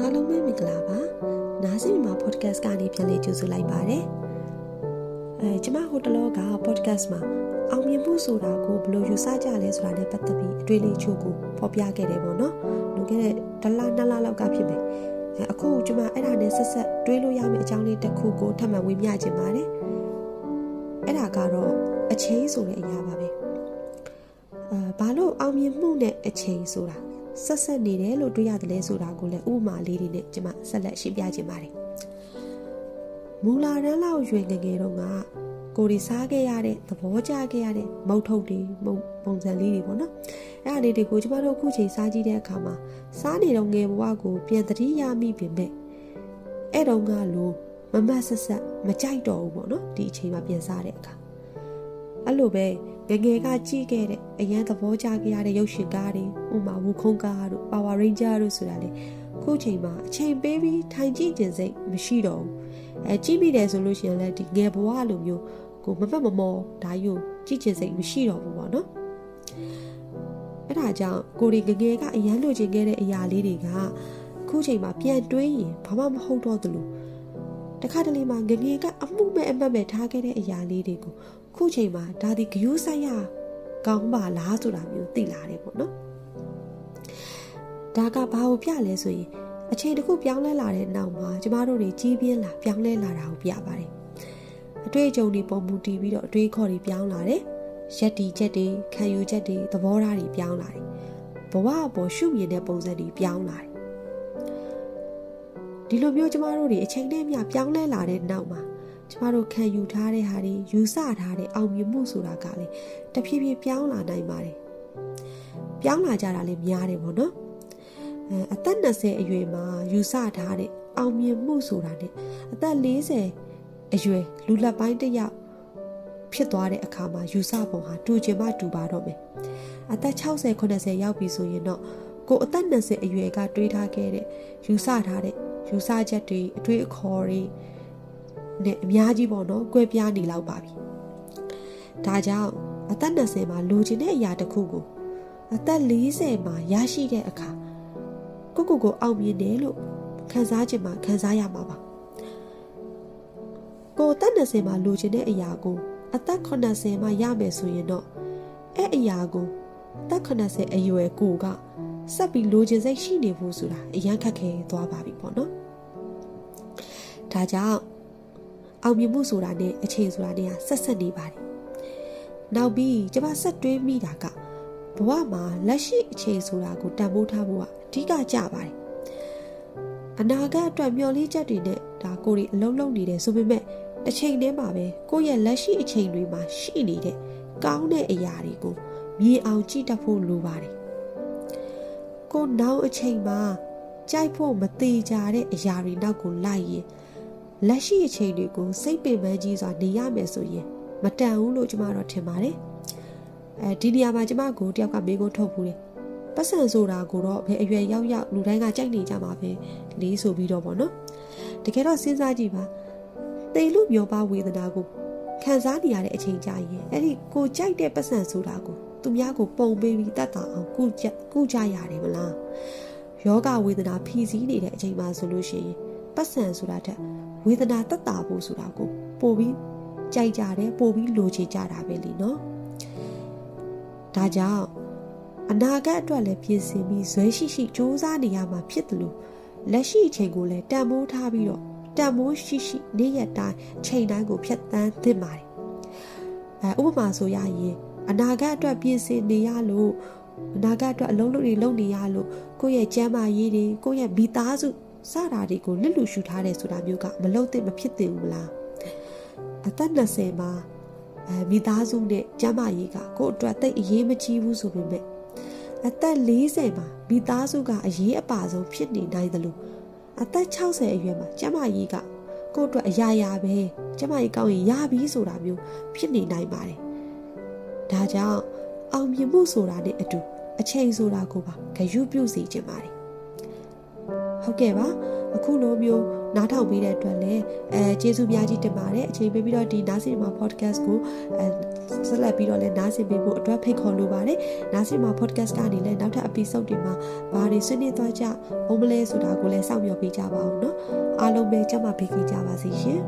အားလုံးပဲမင်္ဂလာပါနားစင်မှာ podcast ကနေပြန်လေးကြိုဆိုလိုက်ပါတယ်အဲကျမဟိုတလောက podcast မှာအောင်မြင်မှုဆိုတာကိုဘယ်လိုယူဆကြလဲဆိုတာနဲ့ပတ်သက်ပြီးအတွေ့အကြုံကိုဖော်ပြခဲ့တယ်ပေါ့နော်လွန်ခဲ့တဲ့တလနှစ်လလောက်ကဖြစ်မယ်အဲအခုကျမအဲ့ဒါနဲ့ဆက်ဆက်တွေးလို့ရမယ့်အကြောင်းလေးတစ်ခုကိုထပ်မံဝေမျှခြင်းပါတယ်အဲ့ဒါကတော့အချိန်ဆိုတဲ့အရာပါပဲအဲဘာလို့အောင်မြင်မှုနဲ့အချိန်ဆိုတာ ဆက်ဆက်နေတယ်လို့တွေးရတယ်လဲဆိုတာကိုလည်းဥပမာလေးတွေနဲ့ကျွန်မဆက်လက်ရှင်းပြခြင်းပါတယ်မူလာတန်းလောက်ရွယ်ငငယ်တော့ကကိုရီစားခဲ့ရတဲ့သဘောကျခဲ့ရတဲ့မုတ်ထုတ်တွေမုံပုံစံလေးတွေပေါ့နော်အဲ့ဒါလေးတွေကိုကျမတို့အခုချိန်စားကြည့်တဲ့အခါမှာစားနေတော့ငယ်ဘဝကိုပြန်သတိရမိပြင်မဲ့အဲ့တော့ကလိုမမတ်ဆက်ဆက်မကြိုက်တော့ဘူးပေါ့နော်ဒီအချိန်မှာပြန်စားတဲ့အခါ အဲ့လိုပဲငငယ်ကကြည့်ခဲ့တဲ့အရန်သဘောကျခဲ့ရတဲ့ရုပ်ရှင်ကားတွေဥမာဝူခုံးကားတို့ Power Ranger တို့ဆိုတာလေခုချိန်မှာအချိန်ပေးပြီးထိုင်ကြည့်ခြင်းစိတ်မရှိတော့ဘူးအဲကြည့်မိတယ်ဆိုလို့ရှိရင်လည်းဒီငယ်ဘဝလိုမျိုးကိုမပတ်မမောဒါယူကြည့်ခြင်းစိတ်မရှိတော့ဘူးပေါ့နော်အဲ့ဒါကြောင့်ကိုရီငငယ်ကအရန်လိုချင်ခဲ့တဲ့အရာလေးတွေကခုချိန်မှာပြန်တွေးရင်ဘာမှမဟုတ်တော့သလိုတခါတလေမှာငငယ်ကအမှုမဲ့အမှတ်မဲ့ထားခဲ့တဲ့အရာလေးတွေကို ခုချိန်မှာဒါဒီဂယုဆိုင်ရကောင်းပါလားဆိုတာမျိုးသိလာတယ်ပေါ့နော်ဒါကဘာကိုပြလဲဆိုရင်အချိန်တစ်ခုပြောင်းလဲလာတဲ့နောက်မှာကျမတို့တွေကြီးပြင်းလာပြောင်းလဲလာတာကိုပြပါတယ်အတွေ့အကြုံတွေပုံမူတည်ပြီးတော့အတွေးခေါ်တွေပြောင်းလာတယ်ရက်တီချက်တွေခံယူချက်တွေသဘောထားတွေပြောင်းလာတယ်ဘဝအပေါ်ရှုမြင်တဲ့ပုံစံတွေပြောင်းလာတယ်ဒီလိုမျိုးကျမတို့တွေအချိန်နဲ့မျှပြောင်းလဲလာတဲ့နောက်မှာ ကျမတို့ခံယူထားတဲ့ဟာတွေယူဆထားတဲ့အောင်မြင်မှုဆိုတာကလည်းတဖြည်းဖြည်းပြောင်းလာနိုင်ပါတယ်ပြောင်းလာကြတာလည်းများတယ်ပေါ့နော်အဲအသက်20အရွယ်မှာယူဆထားတဲ့အောင်မြင်မှုဆိုတာနဲ့အသက်40အရွယ်လူလက်ပိုင်းတစ်ယောက်ဖြစ်သွားတဲ့အခါမှာယူဆပုံဟာတူချင်မှတူပါတော့မယ်အသက်60 80ရောက်ပြီဆိုရင်တော့ကိုအသက်20အရွယ်ကတွေးထားခဲ့တဲ့ယူဆထားတဲ့ယူဆချက်တွေအတွေးအခေါ်တွေ နဲ့အများကြီးပေါ့နော်ကွဲပြားနေလောက်ပါပြီဒါကြောင့်အသက်20မှာလိုချင်တဲ့အရာတစ်ခုကိုအသက်40မှာရရှိတဲ့အခါကိုကိုကိုအောင်မြင်တယ်လို့ခံစားခြင်းမှာခံစားရမှာပါကိုအသက်20မှာလိုချင်တဲ့အရာကိုအသက်80မှာရမယ်ဆိုရင်တော့အဲ့အရာကိုအသက်80အရွယ်ကိုကဆက်ပြီးလိုချင်စိတ်ရှိနေဖို့ဆိုတာအရန်ခက်ခဲသွားပါပြီပေါ့နော်ဒါကြောင့် အောင်မြင်မှုဆိုတာနဲ့အချိန်ဆိုတာနဲ့ဆက်ဆက်နေပါတယ်။နောက်ပြီးကျမဆက်တွေးမိတာကဘဝမှာလက်ရှိအချိန်ဆိုတာကိုတန်ဖိုးထားဖို့ကအဓိကကြပါတယ်။အနာဂတ်အတွက်မျှော်လင့်ချက်တွေနဲ့ဒါကိုရီအလုံးလုံးနေတယ်ဆိုပေမဲ့တစ်ချိန်တည်းမှာပဲကိုယ့်ရဲ့လက်ရှိအချိန်တွေမှာရှိနေတဲ့ကောင်းတဲ့အရာတွေကိုမြင်အောင်ကြည့်တတ်ဖို့လိုပါတယ်။ကိုနောက်အချိန်မှာကြိုက်ဖို့မသေးကြတဲ့အရာတွေနောက်ကိုလိုက်ရင် လက်ရှိအချိန်တွေကိုစိတ်ပင်ပန်းကြီးစွာနေရမယ်ဆိုရင်မတန်ဘူးလို့ကျမတော့ထင်ပါတယ်အဲဒီနေရာမှာကျမကိုတယောက်ကမေးခွန်းထုတ်ဘူးတယ်ပတ်စံဆိုတာကိုတော့ဘယ်အရွယ်ရောက်ရောက်လူတိုင်းကကြိုက်နေကြမှာပဲလေးဆိုပြီးတော့ပေါ့နော်တကယ်တော့စဉ်းစားကြည့်ပါတေလူမျောပါဝေဒနာကိုခံစားနေရတဲ့အချိန်ကြာရင်အဲ့ဒီကိုကြိုက်တဲ့ပတ်စံဆိုတာကိုသူများကိုပုံပေးပြီးတတ်တာအောင်ကုကြကုကြရတယ်မလားယောဂဝေဒနာဖြီးစည်းနေတဲ့အချိန်မှာဆိုလို့ရှိရင်ပတ်စံဆိုတာတက် ဝေဒနာတက်တာဖို့ဆိုတာကိုပို့ပြီးကြိုက်ကြတယ်ပို့ပြီးလိုချင်ကြတာပဲလीနော်ဒါကြောင့်အနာဂတ်အတွက်လည်းပြင်ဆင်ပြီးဇွဲရှိရှိစူးစမ်းနေရမှာဖြစ်တယ်လို့လက်ရှိအချိန်ကိုလည်းတန်မိုးထားပြီးတော့တန်မိုးရှိရှိနေ့ရက်တိုင်းချိန်တိုင်းကိုဖြတ်တန်းသင့်ပါတယ်အဲဥပမာဆိုရရင်အနာဂတ်အတွက်ပြင်ဆင်နေရလို့အနာဂတ်အတွက်အလုံးလုံးတွေလုပ်နေရလို့ကိုယ့်ရဲ့ကျန်းမာရေးတွေကိုယ့်ရဲ့မိသားစု စတာတွေကိုလစ်လူရှူထားတယ်ဆိုတာမျိုးကမလုပ်သင့်မဖြစ်သင့်ဘူးလားအသက်20မှာအဲမိသားစုနဲ့ကျန်းမာရေးကကိုယ့်အတွက်တိတ်အရေးမကြီးဘူးဆိုပေမဲ့အသက်40မှာမိသားစုကအရေးအပါဆုံးဖြစ်နေနိုင်တယ်လို့အသက်60အရွယ်မှာကျန်းမာရေးကကိုယ့်အတွက်အရာရာပဲကျန်းမာရေးကောင်းရင်ရပြီဆိုတာမျိုးဖြစ်နေနိုင်ပါတယ်ဒါကြောင့်အောင်မြင်မှုဆိုတာနဲ့အတူအချိန်ဆိုတာကိုပါဂရုပြုစီခြင်းပါတယ် ဟုတ်ကဲ့ပါ အခုလိုမျိုးနားထောင်ပေးတဲ့အတွက်လည်းအဲကျေးဇူးများကြီးတင်ပါတယ်အချိန်ပေးပြီးတော့ဒီနားစင်မှာ podcast ကိုအဲဆက်လက်ပြီးတော့လည်းနားဆင်ပေးဖို့အတွက်ဖိတ်ခေါ်လိုပါတယ်နားဆင်မှာ podcast ကနေလည်းနောက်ထပ် episode တွေမှာဘာတွေဆွေးနွေးသွားကြအောင်မလဲဆိုတာကိုလည်းစောင့်မျှော်ပေးကြပါအောင်เนาะအားလုံးပဲကြမှာပေးကြပါစေရှင်